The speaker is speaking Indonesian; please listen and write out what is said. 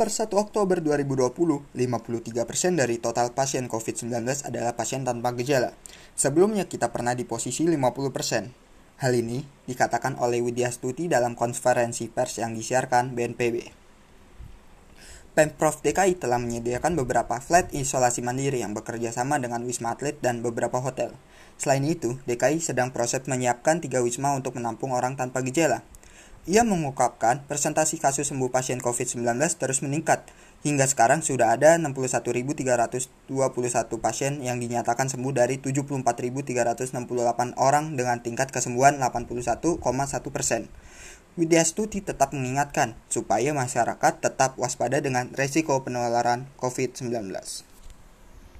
Per 1 Oktober 2020, 53% dari total pasien COVID-19 adalah pasien tanpa gejala. Sebelumnya kita pernah di posisi 50%. Hal ini dikatakan oleh Widya Stuti dalam konferensi pers yang disiarkan BNPB. Pemprov DKI telah menyediakan beberapa flat isolasi mandiri yang bekerja sama dengan Wisma Atlet dan beberapa hotel. Selain itu, DKI sedang proses menyiapkan tiga wisma untuk menampung orang tanpa gejala. Ia mengungkapkan persentasi kasus sembuh pasien COVID-19 terus meningkat. Hingga sekarang sudah ada 61.321 pasien yang dinyatakan sembuh dari 74.368 orang dengan tingkat kesembuhan 81,1 persen. Widya Stuti tetap mengingatkan supaya masyarakat tetap waspada dengan resiko penularan COVID-19.